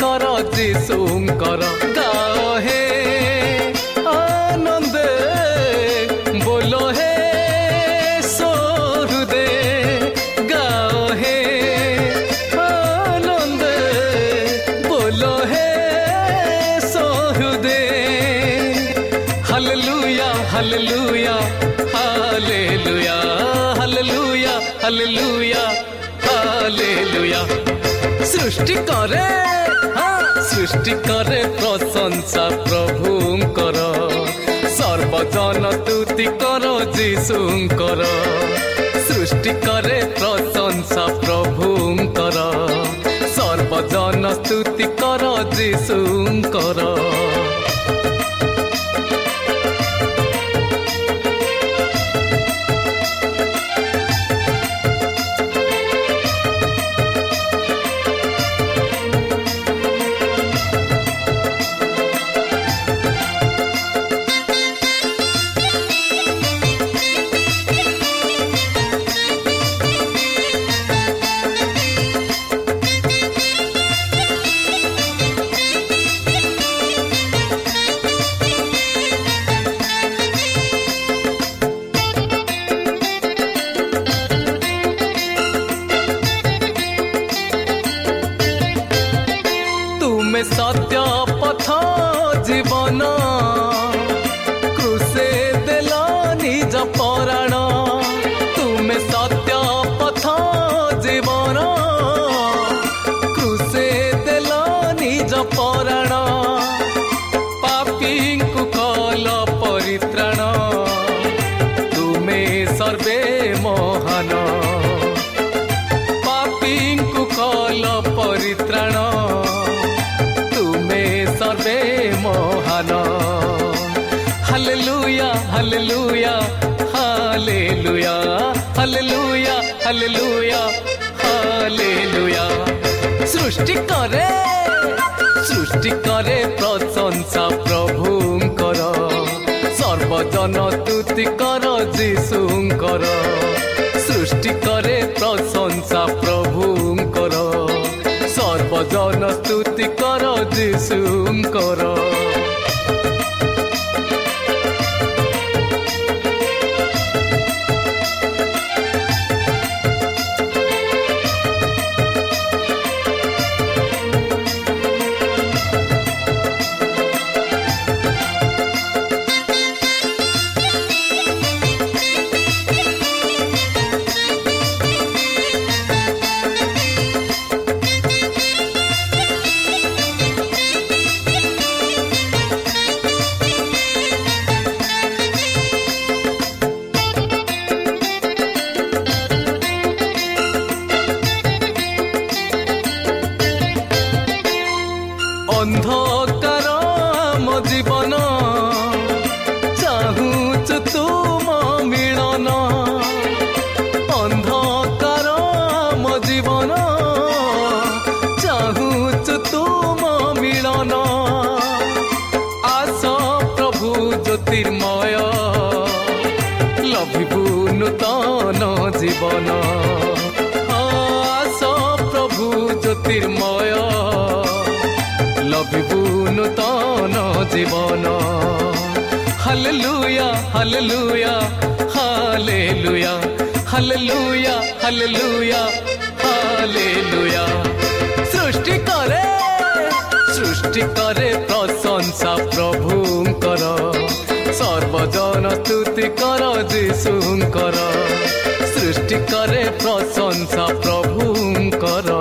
ସ୍ତୁତି କର ଯୀଶୁଙ୍କର ଗାଅ ହେ ଆନନ୍ଦେ ବୋଲ ହେ ସୋରୁଦେ ଗାଅ ହେ ଆନନ୍ଦେ ବୋଲ ହେ ସୋରୁଦେ hallelujah hallelujah hallelujah hallelujah hallelujah hallelujah ସୃଷ୍ଟି କରେ ହଁ, ସୃଷ୍ଟି କରେ ପ୍ରଶଂସା ପ୍ରଭୁଙ୍କର। ସର୍ବଜନ ସ୍ତୁତି କର ଯୀଶୁଙ୍କର। ସୃଷ୍ଟି କରେ ପ୍ରଶଂସା ପ୍ରଭୁଙ୍କର। ସର୍ବଜନ ସ୍ତୁତି କର ଯୀଶୁଙ୍କର। ପାପୀଙ୍କୁ କଲ ପରିତ୍ରାଣ ତୁମେ ସର୍ବେ ମହାନ ପାପୀଙ୍କୁ କଲ ପରିତ୍ରାଣ ତୁମେ ସର୍ବେ ମହାନ hallelujah hallelujah hallelujah hallelujah hallelujah hallelujah ସୃଷ୍ଟି କରେ सृष्टि कर प्रशंसा प्रभुङ सर्वजन तुतिकर जिसुङ्कर सृष्टि कर प्रशंसा प्रभुङ सर्वजन तुतिकर जिसुङ्कर ଲଭିବୁ ନୂତନ ଜୀବନ ଆସ ପ୍ରଭୁ ଜ୍ୟୋତିର୍ମୟ ଲଭିବୁ ନୂତନ ଜୀବନ hallelujah hallelujah hallelujah hallelujah hallelujah hallelujah ସୃଷ୍ଟି କରେ ସୃଷ୍ଟି କରେ ପ୍ରଶଂସା ପ୍ରଭୁଙ୍କର ସର୍ବଜନ ସ୍ତୁତି କର ଯୀଶୁଙ୍କର ସୃଷ୍ଟି କରେ ପ୍ରଶଂସା ପ୍ରଭୁଙ୍କର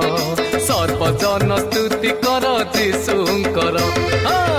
ସର୍ବଜନ ସ୍ତୁତି କର ଯୀଶୁଙ୍କର ହଁ।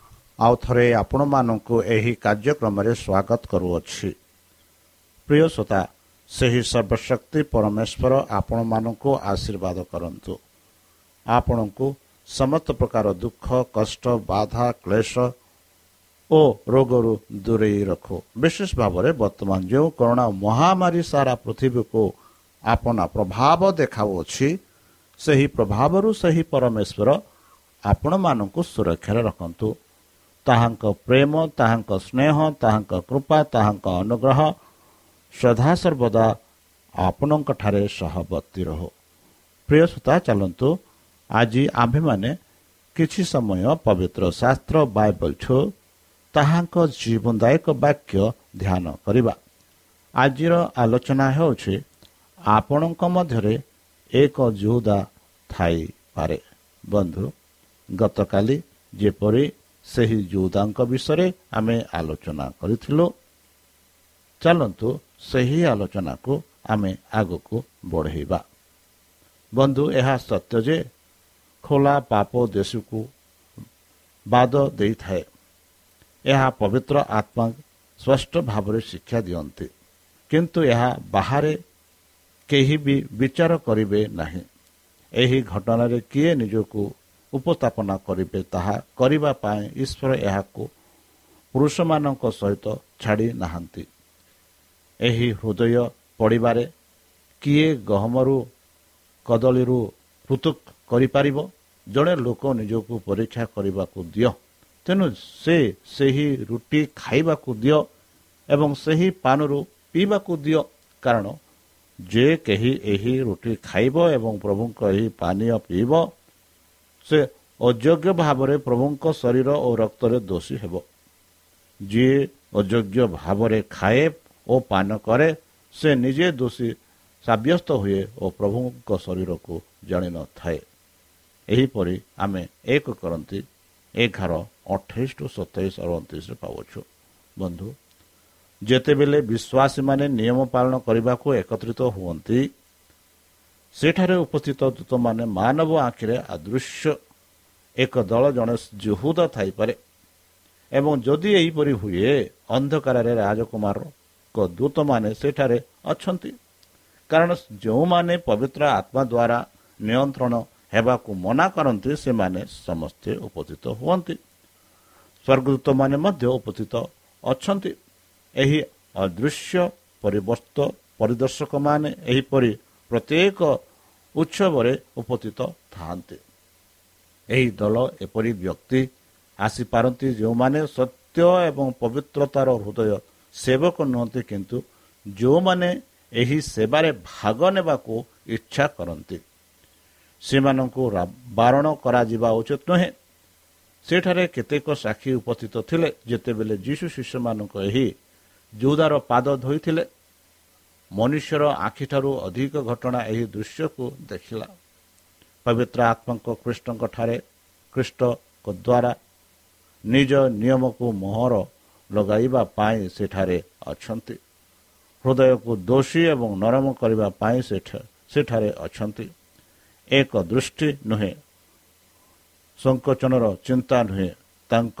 ଆଉ ଥରେ ଆପଣମାନଙ୍କୁ ଏହି କାର୍ଯ୍ୟକ୍ରମରେ ସ୍ୱାଗତ କରୁଅଛି। ପ୍ରିୟ ଶ୍ରୋତା ସେହି ସର୍ବଶକ୍ତି ପରମେଶ୍ୱର ଆପଣମାନଙ୍କୁ ଆଶୀର୍ବାଦ କରନ୍ତୁ। ଆପଣଙ୍କୁ ସମସ୍ତ ପ୍ରକାର ଦୁଃଖ କଷ୍ଟ ବାଧା କ୍ଲେଶ ଓ ରୋଗରୁ ଦୂରେଇ ରଖୁ। ବିଶେଷ ଭାବରେ ବର୍ତ୍ତମାନ ଯେଉଁ କରୋନା ମହାମାରୀ ସାରା ପୃଥିବୀକୁ ଆପଣା ପ୍ରଭାବ ଦେଖାଉଅଛି ସେହି ପ୍ରଭାବରୁ ସେହି ପରମେଶ୍ୱର ଆପଣମାନଙ୍କୁ ସୁରକ୍ଷାରେ ରଖନ୍ତୁ। ତାହାଙ୍କ ପ୍ରେମ ତାହାଙ୍କ ସ୍ନେହ ତାହାଙ୍କ କୃପା ତାହାଙ୍କ ଅନୁଗ୍ରହ ସଦା ସର୍ବଦା ଆପଣଙ୍କଠାରେ ସହବର୍ତ୍ତୀ ରହୁ। ପ୍ରିୟ ସୂତା ଚାଲନ୍ତୁ। ଆଜି ଆମ୍ଭେମାନେ କିଛି ସମୟ ପବିତ୍ର ଶାସ୍ତ୍ର ବାଇବଲ ଛୁ ତାହାଙ୍କ ଜୀବନଦାୟକ ବାକ୍ୟ ଧ୍ୟାନ କରିବା। ଆଜିର ଆଲୋଚନା ହେଉଛି ଆପଣଙ୍କ ମଧ୍ୟରେ ଏକ ଯୋଉଦା ଥାଇପାରେ। ବନ୍ଧୁ ଗତକାଲି ଯେପରି ସେହି ଯୋଉଦାଙ୍କ ବିଷୟରେ ଆମେ ଆଲୋଚନା କରିଥିଲୁ। ଚାଲନ୍ତୁ ସେହି ଆଲୋଚନାକୁ ଆମେ ଆଗକୁ ବଢ଼େଇବା। ବନ୍ଧୁ ଏହା ସତ୍ୟ ଯେ ଖୋଲା ପାପ ଦେଶକୁ ବାଦ ଦେଇଥାଏ। ଏହା ପବିତ୍ର ଆତ୍ମା ସ୍ପଷ୍ଟ ଭାବରେ ଶିକ୍ଷା ଦିଅନ୍ତି। କିନ୍ତୁ ଏହା ବାହାରେ କେହି ବି ବିଚାର କରିବେ ନାହିଁ। ଏହି ଘଟଣାରେ କିଏ ନିଜକୁ ଉପସ୍ଥାପନା କରିବେ ତାହା କରିବା ପାଇଁ ଈଶ୍ୱର ଏହାକୁ ପୁରୁଷମାନଙ୍କ ସହିତ ଛାଡ଼ି ନାହାନ୍ତି। ଏହି ହୃଦୟ ପଡ଼ିବାରେ କିଏ ଗହମରୁ କଦଳୀରୁ ପୃଥକ କରିପାରିବ? ଜଣେ ଲୋକ ନିଜକୁ ପରୀକ୍ଷା କରିବାକୁ ଦିଅ। ତେଣୁ ସେ ସେହି ରୁଟି ଖାଇବାକୁ ଦିଅ ଏବଂ ସେହି ପାନରୁ ପିଇବାକୁ ଦିଅ। କାରଣ ଯେ କେହି ଏହି ରୁଟି ଖାଇବ ଏବଂ ପ୍ରଭୁଙ୍କ ଏହି ପାନୀୟ ପିଇବ ସେ ଅଯୋଗ୍ୟ ଭାବରେ ପ୍ରଭୁଙ୍କ ଶରୀର ଓ ରକ୍ତରେ ଦୋଷୀ ହେବ। ଯିଏ ଅଯୋଗ୍ୟ ଭାବରେ ଖାଏ ଓ ପାନ କରେ ସେ ନିଜେ ଦୋଷୀ ସାବ୍ୟସ୍ତ ହୁଏ ଓ ପ୍ରଭୁଙ୍କ ଶରୀରକୁ ଜାଣିନଥାଏ ଏହିପରି ଆମେ ଏକ କରନ୍ତି ଏଗାର ଅଠେଇଶ ଟୁ ସତେଇଶ ଅଣତିରିଶରେ ପାଉଛୁ ବନ୍ଧୁ ଯେତେବେଳେ ବିଶ୍ୱାସୀମାନେ ନିୟମ ପାଳନ କରିବାକୁ ଏକତ୍ରିତ ହୁଅନ୍ତି ସେଠାରେ ଉପସ୍ଥିତ ଦୂତମାନେ ମାନବ ଆଖିରେ ଆଦୃଶ୍ୟ। ଏକ ଦଳ ଜଣେ ଜୁହୁଦ ଥାଇପାରେ ଏବଂ ଯଦି ଏହିପରି ହୁଏ ଅନ୍ଧକାରରେ ରାଜକୁମାରଙ୍କ ଦୂତମାନେ ସେଠାରେ ଅଛନ୍ତି। କାରଣ ଯେଉଁମାନେ ପବିତ୍ର ଆତ୍ମା ଦ୍ୱାରା ନିୟନ୍ତ୍ରଣ ହେବାକୁ ମନା କରନ୍ତି ସେମାନେ ସମସ୍ତେ ଉପସ୍ଥିତ ହୁଅନ୍ତି। ସ୍ୱର୍ଗଦୂତମାନେ ମଧ୍ୟ ଉପସ୍ଥିତ ଅଛନ୍ତି। ଏହି ଅଦୃଶ୍ୟ ପରିବର୍ତ୍ତ ପରିଦର୍ଶକମାନେ ଏହିପରି ପ୍ରତ୍ୟେକ ଉତ୍ସବରେ ଉପସ୍ଥିତ ଥାନ୍ତି ଏହି ଦଳ ଏପରି ବ୍ୟକ୍ତି ଆସିପାରନ୍ତି ଯେଉଁମାନେ ସତ୍ୟ ଏବଂ ପବିତ୍ରତାର ହୃଦୟ ସେବକ ନୁହନ୍ତି କିନ୍ତୁ ଯେଉଁମାନେ ଏହି ସେବାରେ ଭାଗ ନେବାକୁ ଇଚ୍ଛା କରନ୍ତି। ସେମାନଙ୍କୁ ବାରଣ କରାଯିବା ଉଚିତ ନୁହେଁ। ସେଠାରେ କେତେକ ସାକ୍ଷୀ ଉପସ୍ଥିତ ଥିଲେ ଯେତେବେଳେ ଯୀଶୁ ଶିଶୁମାନଙ୍କୁ ଏହି ଯୋଉଦାର ପାଦ ଧୋଇଥିଲେ। ମନୁଷ୍ୟର ଆଖିଠାରୁ ଅଧିକ ଘଟଣା ଏହି ଦୃଶ୍ୟକୁ ଦେଖିଲା। ପବିତ୍ର ଆତ୍ମାଙ୍କ କୃଷ୍ଣଙ୍କଠାରେ ଖ୍ରୀଷ୍ଟଙ୍କ ଦ୍ୱାରା ନିଜ ନିୟମକୁ ମୋହର ଲଗାଇବା ପାଇଁ ସେଠାରେ ଅଛନ୍ତି। ହୃଦୟକୁ ଦୋଷୀ ଏବଂ ନରମ କରିବା ପାଇଁ ସେଠାରେ ଅଛନ୍ତି। ଏକ ଦୃଷ୍ଟି ନୁହେଁ ସଂକୋଚନର ଚିନ୍ତା ନୁହେଁ ତାଙ୍କ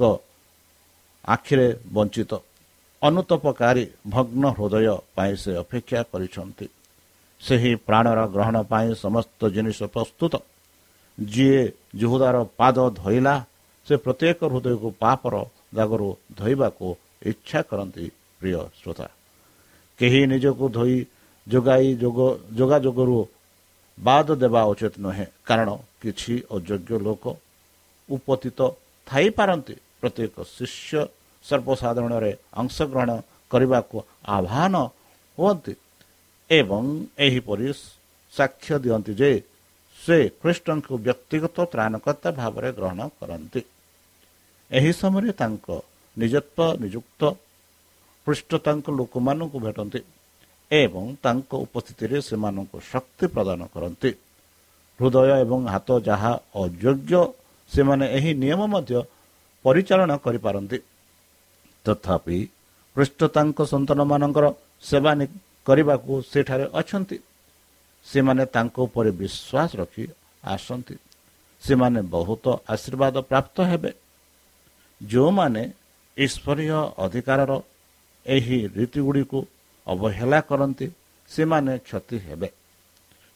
ଆଖିରେ ବଞ୍ଚିତ। ଅନୁତପକାରୀ ଭଗ୍ନ ହୃଦୟ ପାଇଁ ସେ ଅପେକ୍ଷା କରିଛନ୍ତି। ସେହି ପ୍ରାଣର ଗ୍ରହଣ ପାଇଁ ସମସ୍ତ ଜିନିଷ ପ୍ରସ୍ତୁତ। ଯିଏ ଜୁହୁଦାର ପାଦ ଧୋଇଲା ସେ ପ୍ରତ୍ୟେକ ହୃଦୟକୁ ପାପର ଦାଗରୁ ଧୋଇବାକୁ ଇଚ୍ଛା କରନ୍ତି ପ୍ରିୟ ଶ୍ରୋତା। କେହି ନିଜକୁ ଧୋଇ ଯୋଗାଇ ଯୋଗ ଯୋଗାଯୋଗରୁ ବାଦ ଦେବା ଉଚିତ ନୁହେଁ କାରଣ କିଛି ଅଯୋଗ୍ୟ ଲୋକ ଉପସ୍ଥିତ ଥାଇପାରନ୍ତି। ପ୍ରତ୍ୟେକ ଶିଷ୍ୟ ସର୍ବସାଧାରଣରେ ଅଂଶଗ୍ରହଣ କରିବାକୁ ଆହ୍ୱାନ ହୁଅନ୍ତି। ଏବଂ ଏହିପରି ସାକ୍ଷ୍ୟ ଦିଅନ୍ତି ଯେ ସେ ଖ୍ରୀଷ୍ଟଙ୍କୁ ବ୍ୟକ୍ତିଗତ ତ୍ରାଣକର୍ତ୍ତା ଭାବରେ ଗ୍ରହଣ କରନ୍ତି। ଏହି ସମୟରେ ତାଙ୍କ ନିଜତ୍ୱ ନିଯୁକ୍ତ ପୃଷ୍ଠ ତାଙ୍କ ଲୋକମାନଙ୍କୁ ଭେଟନ୍ତି ଏବଂ ତାଙ୍କ ଉପସ୍ଥିତିରେ ସେମାନଙ୍କୁ ଶକ୍ତି ପ୍ରଦାନ କରନ୍ତି। ହୃଦୟ ଏବଂ ହାତ ଯାହା ଅଯୋଗ୍ୟ ସେମାନେ ଏହି ନିୟମ ମଧ୍ୟ ପରିଚାଳନା କରିପାରନ୍ତି। ତଥାପି ପୃଷ୍ଠ ତାଙ୍କ ସନ୍ତାନମାନଙ୍କର ସେବା କରିବାକୁ ସେଠାରେ ଅଛନ୍ତି। ସେମାନେ ତାଙ୍କ ଉପରେ ବିଶ୍ୱାସ ରଖି ଆସନ୍ତି। ସେମାନେ ବହୁତ ଆଶୀର୍ବାଦ ପ୍ରାପ୍ତ ହେବେ। ଯେଉଁମାନେ ଈଶ୍ୱରୀୟ ଅଧିକାରର ଏହି ରୀତିଗୁଡ଼ିକୁ ଅବହେଳା କରନ୍ତି ସେମାନେ କ୍ଷତି ହେବେ।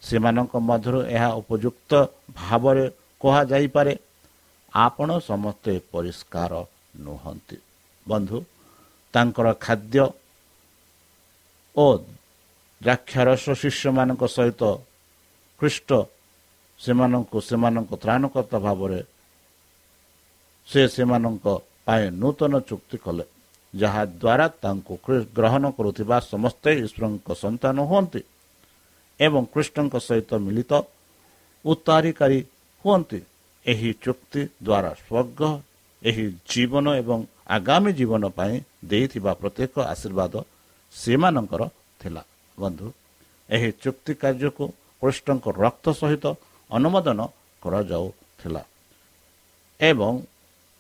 ସେମାନଙ୍କ ମଧ୍ୟରୁ ଏହା ଉପଯୁକ୍ତ ଭାବରେ କୁହାଯାଇପାରେ ଆପଣ ସମସ୍ତେ ପରିଷ୍କାର ନୁହନ୍ତି। ବନ୍ଧୁ ତାଙ୍କର ଖାଦ୍ୟ ଓ ଦ୍ରାକ୍ଷାରସ ଶିଷ୍ୟମାନଙ୍କ ସହିତ ଖ୍ରୀଷ୍ଟ ସେମାନଙ୍କୁ ସେମାନଙ୍କ ତ୍ରାଣକର୍ତ୍ତା ଭାବରେ ସେ ସେମାନଙ୍କ ପାଇଁ ନୂତନ ଚୁକ୍ତି କଲେ ଯାହାଦ୍ୱାରା ତାଙ୍କୁ ଗ୍ରହଣ କରୁଥିବା ସମସ୍ତେ ଈଶ୍ୱରଙ୍କ ସନ୍ତାନ ହୁଅନ୍ତି ଏବଂ କୃଷ୍ଣଙ୍କ ସହିତ ମିଳିତ ଉତ୍ତାରିକାରୀ ହୁଅନ୍ତି। ଏହି ଚୁକ୍ତି ଦ୍ୱାରା ସ୍ୱର୍ଗ ଏହି ଜୀବନ ଏବଂ ଆଗାମୀ ଜୀବନ ପାଇଁ ଦେଇଥିବା ପ୍ରତ୍ୟେକ ଆଶୀର୍ବାଦ ସେମାନଙ୍କର ଥିଲା। ବନ୍ଧୁ ଏହି ଚୁକ୍ତି କାର୍ଯ୍ୟକୁ କୃଷ୍ଣଙ୍କ ରକ୍ତ ସହିତ ଅନୁମୋଦନ କରାଯାଉଥିଲା ଏବଂ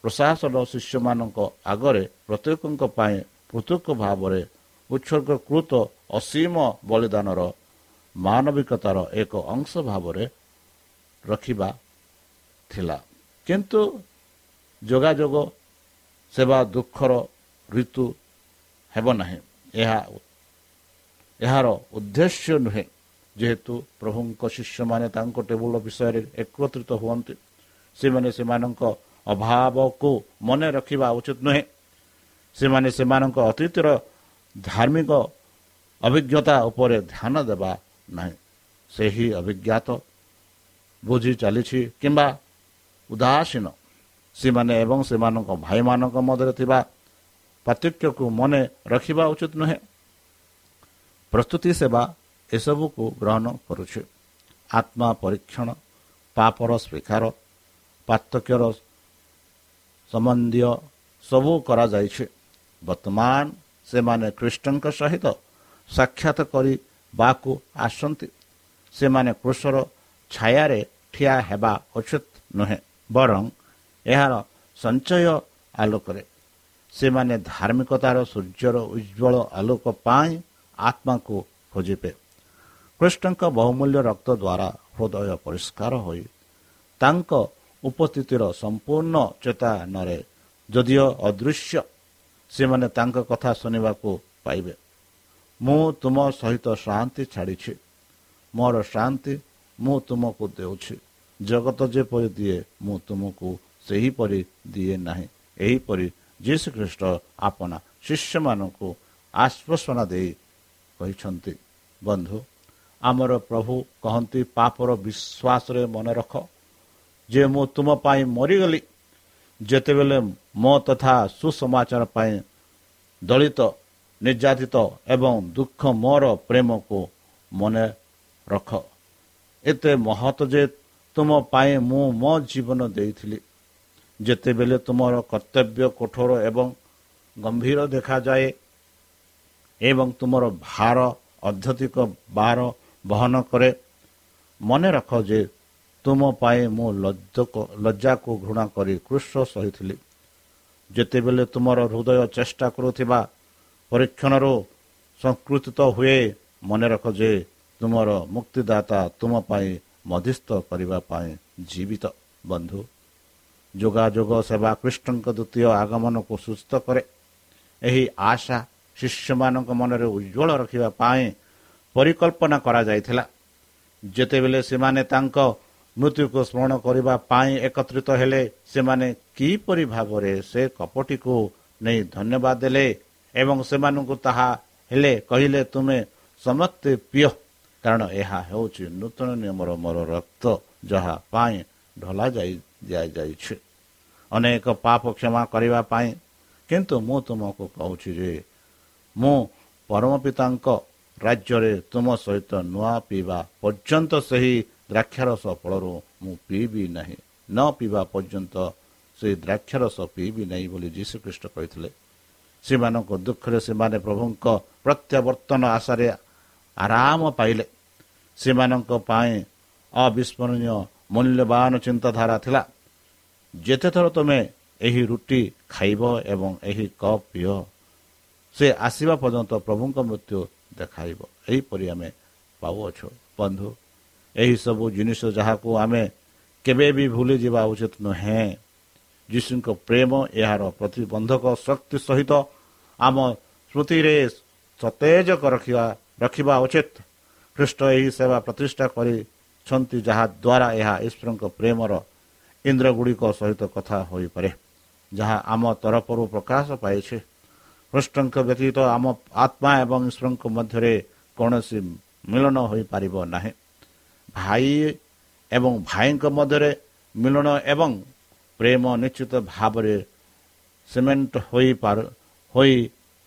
ପ୍ରଶାସନ ଶିଷ୍ୟମାନଙ୍କ ଆଗରେ ପ୍ରତ୍ୟେକଙ୍କ ପାଇଁ ପୃଥକ ଭାବରେ ଉତ୍ସର୍ଗକୃତ ଅସୀମ ବଳିଦାନର ମାନବିକତାର ଏକ ଅଂଶ ଭାବରେ ରଖିବା ଥିଲା। କିନ୍ତୁ ଯୋଗାଯୋଗ ସେବା ଦୁଃଖର ଋତୁ ହେବ ନାହିଁ। ଏହା ଏହାର ଉଦ୍ଦେଶ୍ୟ ନୁହେଁ। ଯେହେତୁ ପ୍ରଭୁଙ୍କ ଶିଷ୍ୟମାନେ ତାଙ୍କ ଟେବୁଲ ବିଷୟରେ ଏକତ୍ରିତ ହୁଅନ୍ତି ସେମାନେ ସେମାନଙ୍କ ଅଭାବକୁ ମନେ ରଖିବା ଉଚିତ ନୁହେଁ। ସେମାନେ ସେମାନଙ୍କ ଅତୀତର ଧାର୍ମିକ ଅଭିଜ୍ଞତା ଉପରେ ଧ୍ୟାନ ଦେବା ନାହିଁ। ସେହି ଅଭିଜ୍ଞତା ବୁଝି ଚାଲିଛି କିମ୍ବା ଉଦାସୀନ ସେମାନେ ଏବଂ ସେମାନଙ୍କ ଭାଇମାନଙ୍କ ମଧ୍ୟରେ ଥିବା ପାର୍ଥକ୍ୟକୁ ମନେ ରଖିବା ଉଚିତ ନୁହେଁ। ପ୍ରସ୍ତୁତି ସେବା ଏସବୁକୁ ଗ୍ରହଣ କରୁଛି। ଆତ୍ମା ପରୀକ୍ଷଣ ପାପର ସ୍ୱୀକାର ପାର୍ଥକ୍ୟର ସମ୍ବନ୍ଧୀୟ ସବୁ କରାଯାଇଛି। ବର୍ତ୍ତମାନ ସେମାନେ ଖ୍ରୀଷ୍ଟଙ୍କ ସହିତ ସାକ୍ଷାତ କରିବାକୁ ଆସନ୍ତି। ସେମାନେ କୃଷର ଛାୟାରେ ଠିଆ ହେବା ଉଚିତ ନୁହେଁ ବରଂ ଏହାର ସଞ୍ଚୟ ଆଲୋକରେ। ସେମାନେ ଧାର୍ମିକତାର ସୂର୍ଯ୍ୟର ଉଜ୍ଜଳ ଆଲୋକ ପାଇଁ ଆତ୍ମାକୁ ଖୋଜିବେ। କୃଷ୍ଣଙ୍କ ବହୁମୂଲ୍ୟ ରକ୍ତ ଦ୍ୱାରା ହୃଦୟ ପରିଷ୍କାର ହୋଇ ତାଙ୍କ ଉପସ୍ଥିତିର ସମ୍ପୂର୍ଣ୍ଣ ଚେତନାରେ ଯଦିଓ ଅଦୃଶ୍ୟ ସେମାନେ ତାଙ୍କ କଥା ଶୁଣିବାକୁ ପାଇବେ। ମୁଁ ତୁମ ସହିତ ଶାନ୍ତି ଛାଡ଼ିଛି। ମୋର ଶାନ୍ତି ମୁଁ ତୁମକୁ ଦେଉଛି। ଜଗତ ଯେପରି ଦିଏ ମୁଁ ତୁମକୁ ସେହିପରି ଦିଏ ନାହିଁ। ଏହିପରି ଯୀଶୁଖ୍ରୀଷ୍ଟ ଆପଣା ଶିଷ୍ୟମାନଙ୍କୁ ଆଶ୍ୱାସନା ଦେଇ କହିଛନ୍ତି ବନ୍ଧୁ ଆମର ପ୍ରଭୁ କହନ୍ତି ପାପର ବିଶ୍ୱାସରେ ମନେ ରଖ। ଯେ ମୁଁ ତୁମ ପାଇଁ ମରିଗଲି ଯେତେବେଳେ ମୋ ତଥା ସୁସମାଚାର ପାଇଁ ଦଳିତ ନିର୍ଯାତିତ ଏବଂ ଦୁଃଖ ମୋର ପ୍ରେମକୁ ମନେ ରଖ। ଏତେ ମହତ ଯେ ତୁମ ପାଇଁ ମୁଁ ମୋ ଜୀବନ ଦେଇଥିଲି। ଯେତେବେଳେ ତୁମର କର୍ତ୍ତବ୍ୟ କଠୋର ଏବଂ ଗମ୍ଭୀର ଦେଖାଯାଏ ଏବଂ ତୁମର ଭାର ଅଧ୍ୟଧିକ ବାର ବହନ କରେ ମନେ ରଖ ଯେ ତୁମ ପାଇଁ ମୁଁ ଲଜ୍ଜାକୁ ଘୃଣା କରି କୃଷ ସହିଥିଲି। ଯେତେବେଳେ ତୁମର ହୃଦୟ ଚେଷ୍ଟା କରୁଥିବା ପରୀକ୍ଷଣରୁ ସଂକୃତିତ ହୁଏ ମନେ ରଖ ଯେ ତୁମର ମୁକ୍ତିଦାତା ତୁମ ପାଇଁ ମଧ୍ୟସ୍ଥ କରିବା ପାଇଁ ଜୀବିତ ବନ୍ଧୁ। ଯୋଗାଯୋଗ ସେବା କୃଷ୍ଣଙ୍କ ଦ୍ୱିତୀୟ ଆଗମନକୁ ସୁସ୍ଥ କରେ। ଏହି ଆଶା ଶିଷ୍ୟମାନଙ୍କ ମନରେ ଉଜ୍ଜଳ ରଖିବା ପାଇଁ ପରିକଳ୍ପନା କରାଯାଇଥିଲା। ଯେତେବେଳେ ସେମାନେ ତାଙ୍କ ମୃତ୍ୟୁକୁ ସ୍ମରଣ କରିବା ପାଇଁ ଏକତ୍ରିତ ହେଲେ ସେମାନେ କିପରି ଭାବରେ ସେ କପଟିକୁ ନେଇ ଧନ୍ୟବାଦ ଦେଲେ ଏବଂ ସେମାନଙ୍କୁ ତାହା ହେଲେ କହିଲେ ତୁମେ ସମସ୍ତେ ପ୍ରିୟ କାରଣ ଏହା ହେଉଛି ନୂତନ ନିୟମର ମୋର ରକ୍ତ ଯାହା ପାଇଁ ଢଲା ଯାଇ ଦିଆଯାଇଛି ଅନେକ ପାପ କ୍ଷମା କରିବା ପାଇଁ। କିନ୍ତୁ ମୁଁ ତୁମକୁ କହୁଛି ଯେ ମୁଁ ପରମ ପିତାଙ୍କ ରାଜ୍ୟରେ ତୁମ ସହିତ ନୂଆ ପିଇବା ପର୍ଯ୍ୟନ୍ତ ସେହି ଦ୍ରାକ୍ଷାରସ ଫଳରୁ ମୁଁ ପିଇବି ନାହିଁ। ନ ପିଇବା ପର୍ଯ୍ୟନ୍ତ ସେହି ଦ୍ରାକ୍ଷାରସ ପିଇବି ନାହିଁ ବୋଲି ଯୀଶୁଖ୍ରୀଷ୍ଟ କହିଥିଲେ। ସେମାନଙ୍କ ଦୁଃଖରେ ସେମାନେ ପ୍ରଭୁଙ୍କ ପ୍ରତ୍ୟାବର୍ତ୍ତନ ଆଶାରେ ଆରାମ ପାଇଲେ। ସେମାନଙ୍କ ପାଇଁ ଅବିସ୍ମରଣୀୟ ମୂଲ୍ୟବାନ ଚିନ୍ତାଧାରା ଥିଲା। ଯେତେଥର ତୁମେ ଏହି ରୁଟି ଖାଇବ ଏବଂ ଏହି କପ୍ ପିଅ ସେ ଆସିବା ପର୍ଯ୍ୟନ୍ତ ପ୍ରଭୁଙ୍କ ମୃତ୍ୟୁ ଦେଖାଇବ। ଏହିପରି ଆମେ ପାଉଅଛୁ। ବନ୍ଧୁ ଏହିସବୁ ଜିନିଷ ଯାହାକୁ ଆମେ କେବେ ବି ଭୁଲିଯିବା ଉଚିତ ନୁହେଁ। ଯୀଶୁଙ୍କ ପ୍ରେମ ଏହାର ପ୍ରତିବନ୍ଧକ ଶକ୍ତି ସହିତ ଆମ ସ୍ମୃତିରେ ସତେଜ ରଖିବା ରଖିବା ଉଚିତ। ଖ୍ରୀଷ୍ଟ ଏହି ସେବା ପ୍ରତିଷ୍ଠା କରିଛନ୍ତି ଯାହାଦ୍ୱାରା ଏହା ଈଶ୍ୱରଙ୍କ ପ୍ରେମର ଇନ୍ଦ୍ର ଗୁଡ଼ିକ ସହିତ କଥା ହୋଇପାରେ। ଯାହା ଆମ ତରଫରୁ ପ୍ରକାଶ ପାଇଛି। କୃଷ୍ଣଙ୍କ ବ୍ୟତୀତ ଆମ ଆତ୍ମା ଏବଂ ଈଶ୍ୱରଙ୍କ ମଧ୍ୟରେ କୌଣସି ମିଳନ ହୋଇପାରିବ ନାହିଁ। ଭାଇ ଏବଂ ଭାଇଙ୍କ ମଧ୍ୟରେ ମିଳନ ଏବଂ ପ୍ରେମ ନିଶ୍ଚିତ ଭାବରେ ସିମେଣ୍ଟ ହୋଇପାରୁ ହୋଇ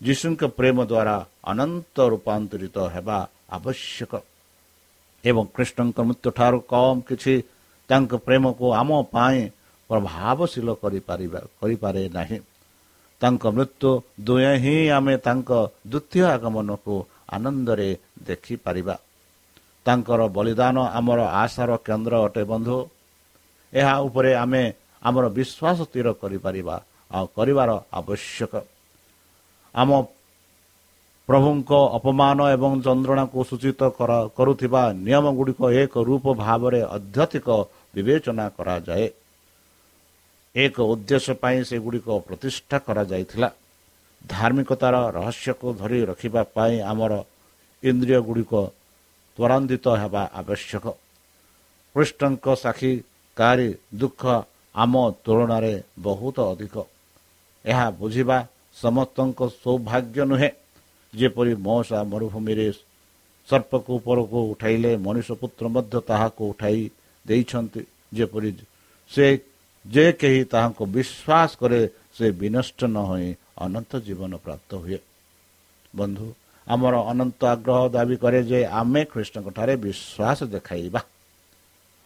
ଯୀଶୁଙ୍କ ପ୍ରେମ ଦ୍ୱାରା ଅନନ୍ତ ରୂପାନ୍ତରିତ ହେବା ଆବଶ୍ୟକ। ଏବଂ କୃଷ୍ଣଙ୍କ ମୃତ୍ୟୁଠାରୁ କମ୍ କିଛି ତାଙ୍କ ପ୍ରେମକୁ ଆମ ପାଇଁ ପ୍ରଭାବଶୀଳ କରିପାରିବା କରିପାରେ ନାହିଁ। ତାଙ୍କ ମୃତ୍ୟୁ ଦୁହେଁ ହିଁ ଆମେ ତାଙ୍କ ଦ୍ୱିତୀୟ ଆଗମନକୁ ଆନନ୍ଦରେ ଦେଖିପାରିବା। ତାଙ୍କର ବଳିଦାନ ଆମର ଆଶାର କେନ୍ଦ୍ର ଅଟେ ବନ୍ଧୁ। ଏହା ଉପରେ ଆମେ ଆମର ବିଶ୍ୱାସ ସ୍ଥିର କରିପାରିବା ଆଉ କରିବାର ଆବଶ୍ୟକ। ଆମ ପ୍ରଭୁଙ୍କ ଅପମାନ ଏବଂ ଯନ୍ତ୍ରଣାକୁ ସୂଚିତ କରୁଥିବା ନିୟମ ଗୁଡ଼ିକ ଏକ ରୂପ ଭାବରେ ଅଧ୍ୟତିକ ବିବେଚନା କରାଯାଏ। ଏକ ଉଦ୍ଦେଶ୍ୟ ପାଇଁ ସେଗୁଡ଼ିକ ପ୍ରତିଷ୍ଠା କରାଯାଇଥିଲା। ଧାର୍ମିକତାର ରହସ୍ୟକୁ ଧରି ରଖିବା ପାଇଁ ଆମର ଇନ୍ଦ୍ରିୟ ଗୁଡ଼ିକ ତ୍ୱରାନ୍ୱିତ ହେବା ଆବଶ୍ୟକ। କୃଷ୍ଣଙ୍କ ସାକ୍ଷୀକାରୀ ଦୁଃଖ ଆମ ତୁଳନାରେ ବହୁତ ଅଧିକ। ଏହା ବୁଝିବା ସମସ୍ତଙ୍କ ସୌଭାଗ୍ୟ ନୁହେଁ। ଯେପରି ମଉସା ମରୁଭୂମିରେ ସର୍ପକୁ ଉପରକୁ ଉଠାଇଲେ ମଣିଷ ପୁତ୍ର ମଧ୍ୟ ତାହାକୁ ଉଠାଇ ଦେଇଛନ୍ତି ଯେପରି ସେ ଯେ କେହି ତାହାଙ୍କୁ ବିଶ୍ୱାସ କରେ ସେ ବିନଷ୍ଟ ନ ହୋଇ ଅନନ୍ତ ଜୀବନ ପ୍ରାପ୍ତ ହୁଏ। ବନ୍ଧୁ ଆମର ଅନନ୍ତ ଆଗ୍ରହ ଦାବି କରେ ଯେ ଆମେ ଖ୍ରୀଷ୍ଟଙ୍କଠାରେ ବିଶ୍ୱାସ ଦେଖାଇବା।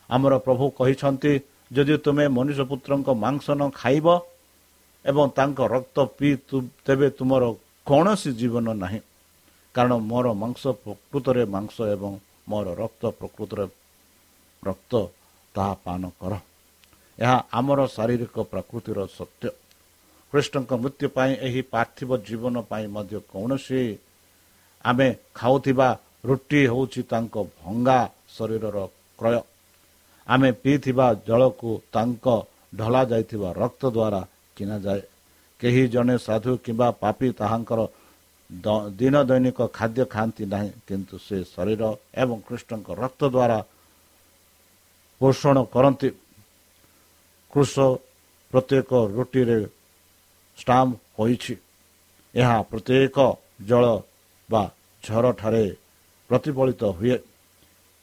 ଆମର ପ୍ରଭୁ କହିଛନ୍ତି ଯଦି ତୁମେ ମନୁଷ୍ୟ ପୁତ୍ରଙ୍କ ମାଂସ ନ ଖାଇବ ଏବଂ ତାଙ୍କ ରକ୍ତ ପିଇ ତେବେ ତୁମର କୌଣସି ଜୀବନ ନାହିଁ। କାରଣ ମୋର ମାଂସ ପ୍ରକୃତରେ ମାଂସ ଏବଂ ମୋର ରକ୍ତ ପ୍ରକୃତରେ ରକ୍ତ ତାହା ପାନ କର। ଏହା ଆମର ଶାରୀରିକ ପ୍ରକୃତିର ସତ୍ୟ। କୃଷ୍ଣଙ୍କ ମୃତ୍ୟୁ ପାଇଁ ଏହି ପାର୍ଥିବ ଜୀବନ ପାଇଁ ମଧ୍ୟ କୌଣସି ଆମେ ଖାଉଥିବା ରୁଟି ହେଉଛି ତାଙ୍କ ଭଙ୍ଗା ଶରୀରର କ୍ରୟ। ଆମେ ପିଇଥିବା ଜଳକୁ ତାଙ୍କ ଢଳା ଯାଇଥିବା ରକ୍ତ ଦ୍ୱାରା କିଣାଯାଏ। କେହି ଜଣେ ସାଧୁ କିମ୍ବା ପାପି ତାହାଙ୍କର ଦିନ ଦୈନିକ ଖାଦ୍ୟ ଖାଆନ୍ତି ନାହିଁ କିନ୍ତୁ ସେ ଶରୀର ଏବଂ କୃଷ୍ଣଙ୍କ ରକ୍ତ ଦ୍ୱାରା ପୋଷଣ କରନ୍ତି। କୃଷ ପ୍ରତ୍ୟେକ ରୁଟିରେ ଷ୍ଟାମ୍ପ ହୋଇଛି। ଏହା ପ୍ରତ୍ୟେକ ଜଳ ବା ଝରଠାରେ ପ୍ରତିଫଳିତ ହୁଏ।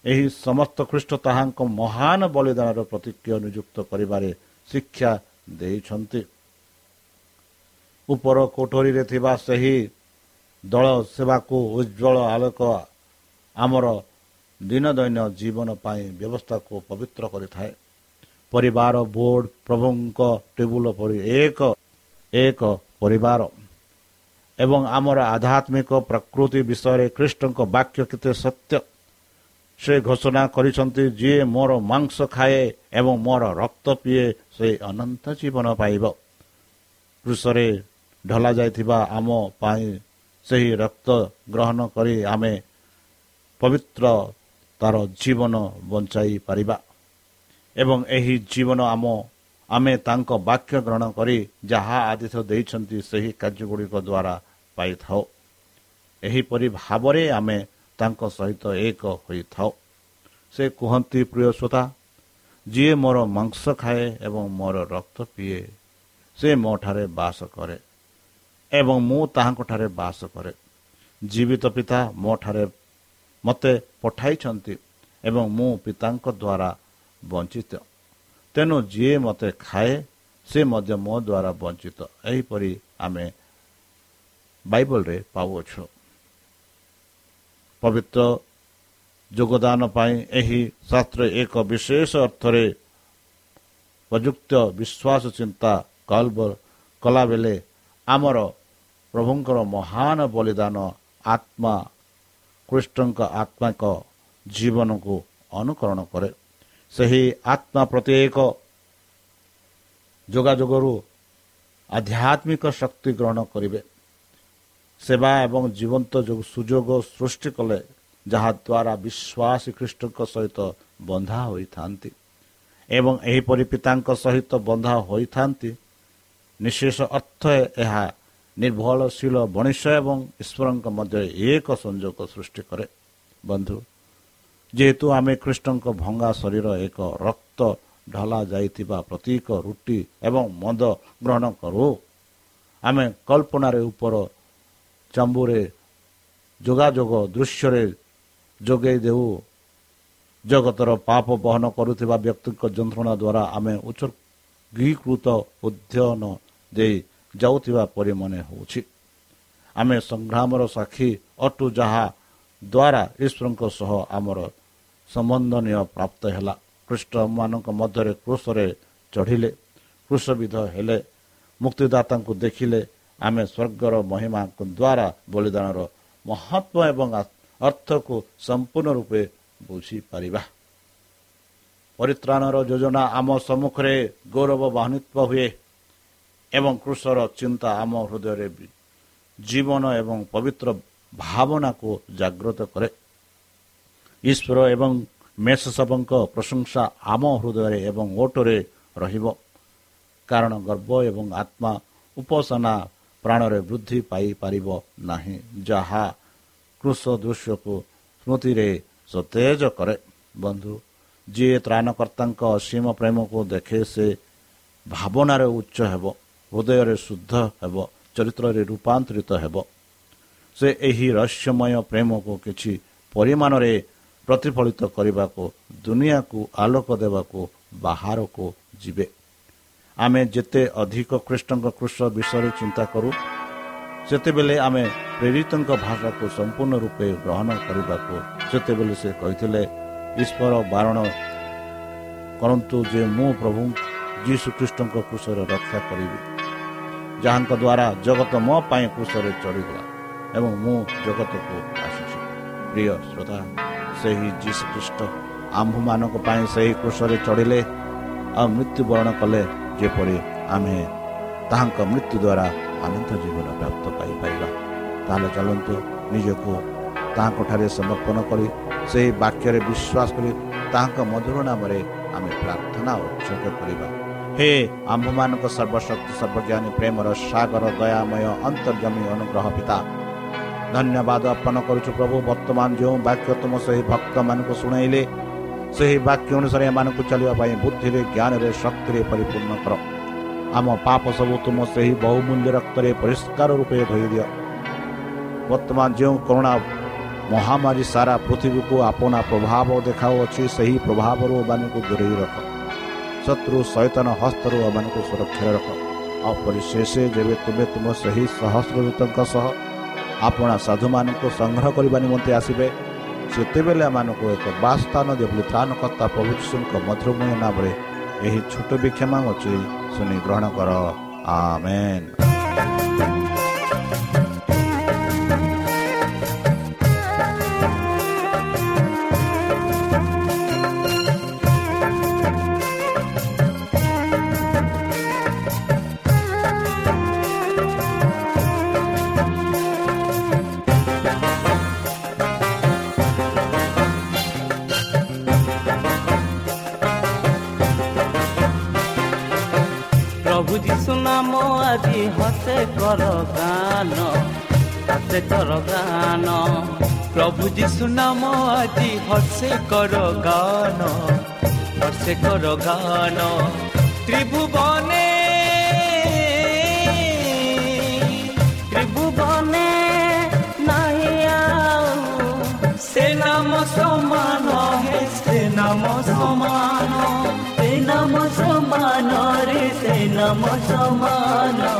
ଏହି ସମସ୍ତ ଖ୍ରୀଷ୍ଟ ତାହାଙ୍କ ମହାନ ବଳିଦାନର ପ୍ରତିକ୍ରିୟା ନିଯୁକ୍ତ କରିବାରେ ଶିକ୍ଷା ଦେଇଛନ୍ତି। ଉପର କୋଠରୀରେ ଥିବା ସେହି ଦଳ ସେବାକୁ ଉଜ୍ଜଳ ଆଲୋକ ଆମର ଦିନଦୈନ ଜୀବନ ପାଇଁ ବ୍ୟବସ୍ଥାକୁ ପବିତ୍ର କରିଥାଏ। ପରିବାର ବୋର୍ଡ ପ୍ରଭୁଙ୍କ ଟେବୁଲ ପରି ଏକ ଏକ ପରିବାର। ଏବଂ ଆମର ଆଧ୍ୟାତ୍ମିକ ପ୍ରକୃତି ବିଷୟରେ ଖ୍ରୀଷ୍ଟଙ୍କ ବାକ୍ୟ କେତେ ସତ୍ୟ ସେ ଘୋଷଣା କରିଛନ୍ତି ଯିଏ ମୋର ମାଂସ ଖାଏ ଏବଂ ମୋର ରକ୍ତ ପିଏ ସେ ଅନନ୍ତ ଜୀବନ ପାଇବ। କୃଷରେ ଢଲା ଯାଇଥିବା ଆମ ପାଇଁ ସେହି ରକ୍ତ ଗ୍ରହଣ କରି ଆମେ ପବିତ୍ର ତାର ଜୀବନ ବଞ୍ଚାଇ ପାରିବା। ଏବଂ ଏହି ଜୀବନ ଆମ ଆମେ ତାଙ୍କ ବାକ୍ୟ ଗ୍ରହଣ କରି ଯାହା ଆଦେଶ ଦେଇଛନ୍ତି ସେହି କାର୍ଯ୍ୟଗୁଡ଼ିକ ଦ୍ୱାରା ପାଇଥାଉ। ଏହିପରି ଭାବରେ ଆମେ ତାଙ୍କ ସହିତ ଏକ ହୋଇଥାଉ। ସେ କୁହନ୍ତି ପ୍ରିୟ ଶ୍ରୋତା ଯିଏ ମୋର ମାଂସ ଖାଏ ଏବଂ ମୋର ରକ୍ତ ପିଏ ସେ ମୋ ଠାରେ ବାସ କରେ ଏବଂ ମୁଁ ତାହାଙ୍କଠାରେ ବାସ କରେ। ଜୀବିତ ପିତା ମୋ ଠାରେ ମୋତେ ପଠାଇଛନ୍ତି ଏବଂ ମୁଁ ପିତାଙ୍କ ଦ୍ୱାରା ବଞ୍ଚିତ। ତେଣୁ ଯିଏ ମୋତେ ଖାଏ ସେ ମଧ୍ୟ ମୋ ଦ୍ୱାରା ବଞ୍ଚିତ। ଏହିପରି ଆମେ ବାଇବଲରେ ପାଉଅଛୁ। ପବିତ୍ର ଯୋଗଦାନ ପାଇଁ ଏହି ଶାସ୍ତ୍ର ଏକ ବିଶେଷ ଅର୍ଥରେ ପ୍ରଯୁକ୍ତ ବିଶ୍ୱାସ ଚିନ୍ତା କଲାବେଳେ ଆମର ପ୍ରଭୁଙ୍କର ମହାନ ବଳିଦାନ ଆତ୍ମା କୃଷ୍ଣଙ୍କ ଆତ୍ମାଙ୍କ ଜୀବନକୁ ଅନୁକରଣ କରେ। ସେହି ଆତ୍ମା ପ୍ରତ୍ୟେକ ଯୋଗାଯୋଗରୁ ଆଧ୍ୟାତ୍ମିକ ଶକ୍ତି ଗ୍ରହଣ କରିବେ। ସେବା ଏବଂ ଜୀବନ୍ତ ସୁଯୋଗ ସୃଷ୍ଟି କଲେ ଯାହାଦ୍ୱାରା ବିଶ୍ୱାସୀ ଖ୍ରୀଷ୍ଟଙ୍କ ସହିତ ବନ୍ଧା ହୋଇଥାନ୍ତି ଏବଂ ଏହିପରି ପିତାଙ୍କ ସହିତ ବନ୍ଧା ହୋଇଥାନ୍ତି। ନିଶେଷ ଅର୍ଥ ଏହା ନିର୍ଭରଶୀଳ ମଣିଷ ଏବଂ ଈଶ୍ୱରଙ୍କ ମଧ୍ୟରେ ଏକ ସଂଯୋଗ ସୃଷ୍ଟି କରେ। ବନ୍ଧୁ ଯେହେତୁ ଆମେ ଖ୍ରୀଷ୍ଟଙ୍କ ଭଙ୍ଗା ଶରୀର ଏକ ରକ୍ତ ଢଲା ଯାଇଥିବା ପ୍ରତୀକ ରୁଟି ଏବଂ ମଦ ଗ୍ରହଣ କରୁ। ଆମେ କଳ୍ପନାରେ ଉପର ଚାମ୍ବୁରେ ଯୋଗାଯୋଗ ଦୃଶ୍ୟରେ ଯୋଗାଇ ଦେଉ। ଜଗତର ପାପ ବହନ କରୁଥିବା ବ୍ୟକ୍ତିଙ୍କ ଯନ୍ତ୍ରଣା ଦ୍ୱାରା ଆମେ ଉତ୍ସର୍ଗୀକୃତ ଉଦ୍ୟନ ଦେଇ ଯାଉଥିବା ପରି ମନେ ହେଉଛି। ଆମେ ସଂଗ୍ରାମର ସାକ୍ଷୀ ଅଟୁ ଯାହା ଦ୍ୱାରା ଈଶ୍ୱରଙ୍କ ସହ ଆମର ସମ୍ବନ୍ଧନୀୟ ପ୍ରାପ୍ତ ହେଲା। ଖ୍ରୀଷ୍ଟମାନଙ୍କ ମଧ୍ୟରେ କୃଷରେ ଚଢ଼ିଲେ କୃଷବିଧ ହେଲେ ମୁକ୍ତିଦାତାଙ୍କୁ ଦେଖିଲେ ଆମେ ସ୍ୱର୍ଗର ମହିମାଙ୍କ ଦ୍ୱାରା ବଳିଦାନର ମହତ୍ଵ ଏବଂ ଅର୍ଥକୁ ସମ୍ପୂର୍ଣ୍ଣ ରୂପେ ବୁଝିପାରିବା। ପରିତ୍ରାଣର ଯୋଜନା ଆମ ସମ୍ମୁଖରେ ଗୌରବ ବାହାନିତ୍ୱ ହୁଏ। ଏବଂ କୃଷର ଚିନ୍ତା ଆମ ହୃଦୟରେ ଜୀବନ ଏବଂ ପବିତ୍ର ଭାବନାକୁ ଜାଗ୍ରତ କରେ ଈଶ୍ୱର ଏବଂ ମେଷସବଙ୍କ ପ୍ରଶଂସା ଆମ ହୃଦୟରେ ଏବଂ ଓଟରେ ରହିବ କାରଣ ଗର୍ବ ଏବଂ ଆତ୍ମା ଉପାସନା ପ୍ରାଣରେ ବୃଦ୍ଧି ପାଇପାରିବ ନାହିଁ ଯାହା କୃଷ ଦୃଶ୍ୟକୁ ସ୍ମୃତିରେ ସତେଜ କରେ ବନ୍ଧୁ ଯିଏ ତ୍ରାଣକର୍ତ୍ତାଙ୍କ ଅସୀମ ପ୍ରେମକୁ ଦେଖେ ସେ ଭାବନାରେ ଉଚ୍ଚ ହେବ ହୃଦୟରେ ଶୁଦ୍ଧ ହେବ ଚରିତ୍ରରେ ରୂପାନ୍ତରିତ ହେବ ସେ ଏହି ରହସ୍ୟମୟ ପ୍ରେମକୁ କିଛି ପରିମାଣରେ ପ୍ରତିଫଳିତ କରିବାକୁ ଦୁନିଆକୁ ଆଲୋକ ଦେବାକୁ ବାହାରକୁ ଯିବେ ଆମେ ଯେତେ ଅଧିକ ଖ୍ରୀଷ୍ଟଙ୍କ କୃଷ ବିଷୟରେ ଚିନ୍ତା କରୁ ସେତେବେଳେ ଆମେ ପ୍ରେରିତଙ୍କ ଭାଷାକୁ ସମ୍ପୂର୍ଣ୍ଣ ରୂପେ ଗ୍ରହଣ କରିବାକୁ ସେତେବେଳେ ସେ କହିଥିଲେ ଈଶ୍ୱର ବାରଣ କରନ୍ତୁ ଯେ ମୁଁ ପ୍ରଭୁ ଯୀଶୁଖ୍ରୀଷ୍ଟଙ୍କ କୃଷରେ ରକ୍ଷା କରିବି। ଯାହାଙ୍କ ଦ୍ୱାରା ଜଗତ ମୋ ପାଇଁ କୃଷରେ ଚଢ଼ିଗଲା ଏବଂ ମୁଁ ଜଗତକୁ ଆସିଛି। ପ୍ରିୟ ଶ୍ରୋତା ସେହି ଯୀଶୁଖ୍ରୀଷ୍ଟ ଆମ୍ଭମାନଙ୍କ ପାଇଁ ସେହି କୃଷରେ ଚଢ଼ିଲେ ଆଉ ମୃତ୍ୟୁବରଣ କଲେ ଯେପରି ଆମେ ତାହାଙ୍କ ମୃତ୍ୟୁ ଦ୍ୱାରା ଅନନ୍ତ ଜୀବନ ପ୍ରାପ୍ତ ପାଇପାରିବା। ତାହେଲେ ଚାଲନ୍ତୁ ନିଜକୁ ତାହାଙ୍କଠାରେ ସମର୍ପଣ କରି ସେହି ବାକ୍ୟରେ ବିଶ୍ୱାସ କରି ତାହାଙ୍କ ମଧୁର ନାମରେ ଆମେ ପ୍ରାର୍ଥନା ଉତ୍ସର୍ଗ କରିବା। ହେ ଆମ୍ଭମାନଙ୍କ ସର୍ବଶକ୍ତି ସର୍ବଜ୍ଞାନୀ ପ୍ରେମର ସାଗର ଦୟାମୟ ଅନ୍ତର୍ଜମୀ ଅନୁଗ୍ରହ ପିତା। ଧନ୍ୟବାଦ ଅର୍ପଣ କରୁଛୁ ପ୍ରଭୁ ବର୍ତ୍ତମାନ ଯେଉଁ ବାକ୍ୟ ତୁମ ସେହି ଭକ୍ତମାନଙ୍କୁ ଶୁଣାଇଲେ ସେହି ବାକ୍ୟ ଅନୁସାରେ ଏମାନଙ୍କୁ ଚାଲିବା ପାଇଁ ବୁଦ୍ଧିରେ ଜ୍ଞାନରେ ଶକ୍ତିରେ ପରିପୂର୍ଣ୍ଣ କର। ଆମ ପାପ ସବୁ ତୁମ ସେହି ବହୁମୂଲ୍ୟ ରକ୍ତରେ ପରିଷ୍କାର ରୂପେ ଧୋଇ ଦିଅ। ବର୍ତ୍ତମାନ ଯେଉଁ କରୁଣା ମହାମାରୀ ସାରା ପୃଥିବୀକୁ ଆପଣା ପ୍ରଭାବ ଦେଖାଉଅଛି ସେହି ପ୍ରଭାବରୁ ଏମାନଙ୍କୁ ଦୂରେଇ ରଖ। ଶତ୍ରୁ ସୈତନ ହସ୍ତରୁ ଏମାନଙ୍କୁ ସୁରକ୍ଷାରେ ରଖ। ଆଉ ପରିଶେଷ ଯେବେ ତୁମେ ତୁମ ସେହି ସହସ୍ରଦୂତଙ୍କ ସହ ଆପଣା ସାଧୁମାନଙ୍କୁ ସଂଗ୍ରହ କରିବା ନିମନ୍ତେ ଆସିବେ ସେତେବେଳେ ଏମାନଙ୍କୁ ଏକ ଦିଅ ବୋଲି ତ୍ରାଣକର୍ତ୍ତା ପ୍ରଭୁ ଯୀଶୁଙ୍କ ମଧୁରମୟ ନାମରେ ଏହି ଛୋଟ ବିକ୍ଷମା ଅଛି ଶୁଣି ଗ୍ରହଣ କର। ଆମେନ୍। ଗାନ ହସେ କର ଗାନ ପ୍ରଭୁ ଯୀଶୁ ନାମ ଆଜି ହସେ କର ଗାନ ହସେ କର ଗାନ। ତ୍ରିଭୁବନେ ତ୍ରିଭୁବନେ ନାହିଁ ସେ ନାମ ସମାନ ହେ ସେ ନାମ ସମାନ। ସେ ନାମ ସମାନ ରେ ସେ ନାମ ସମାନ।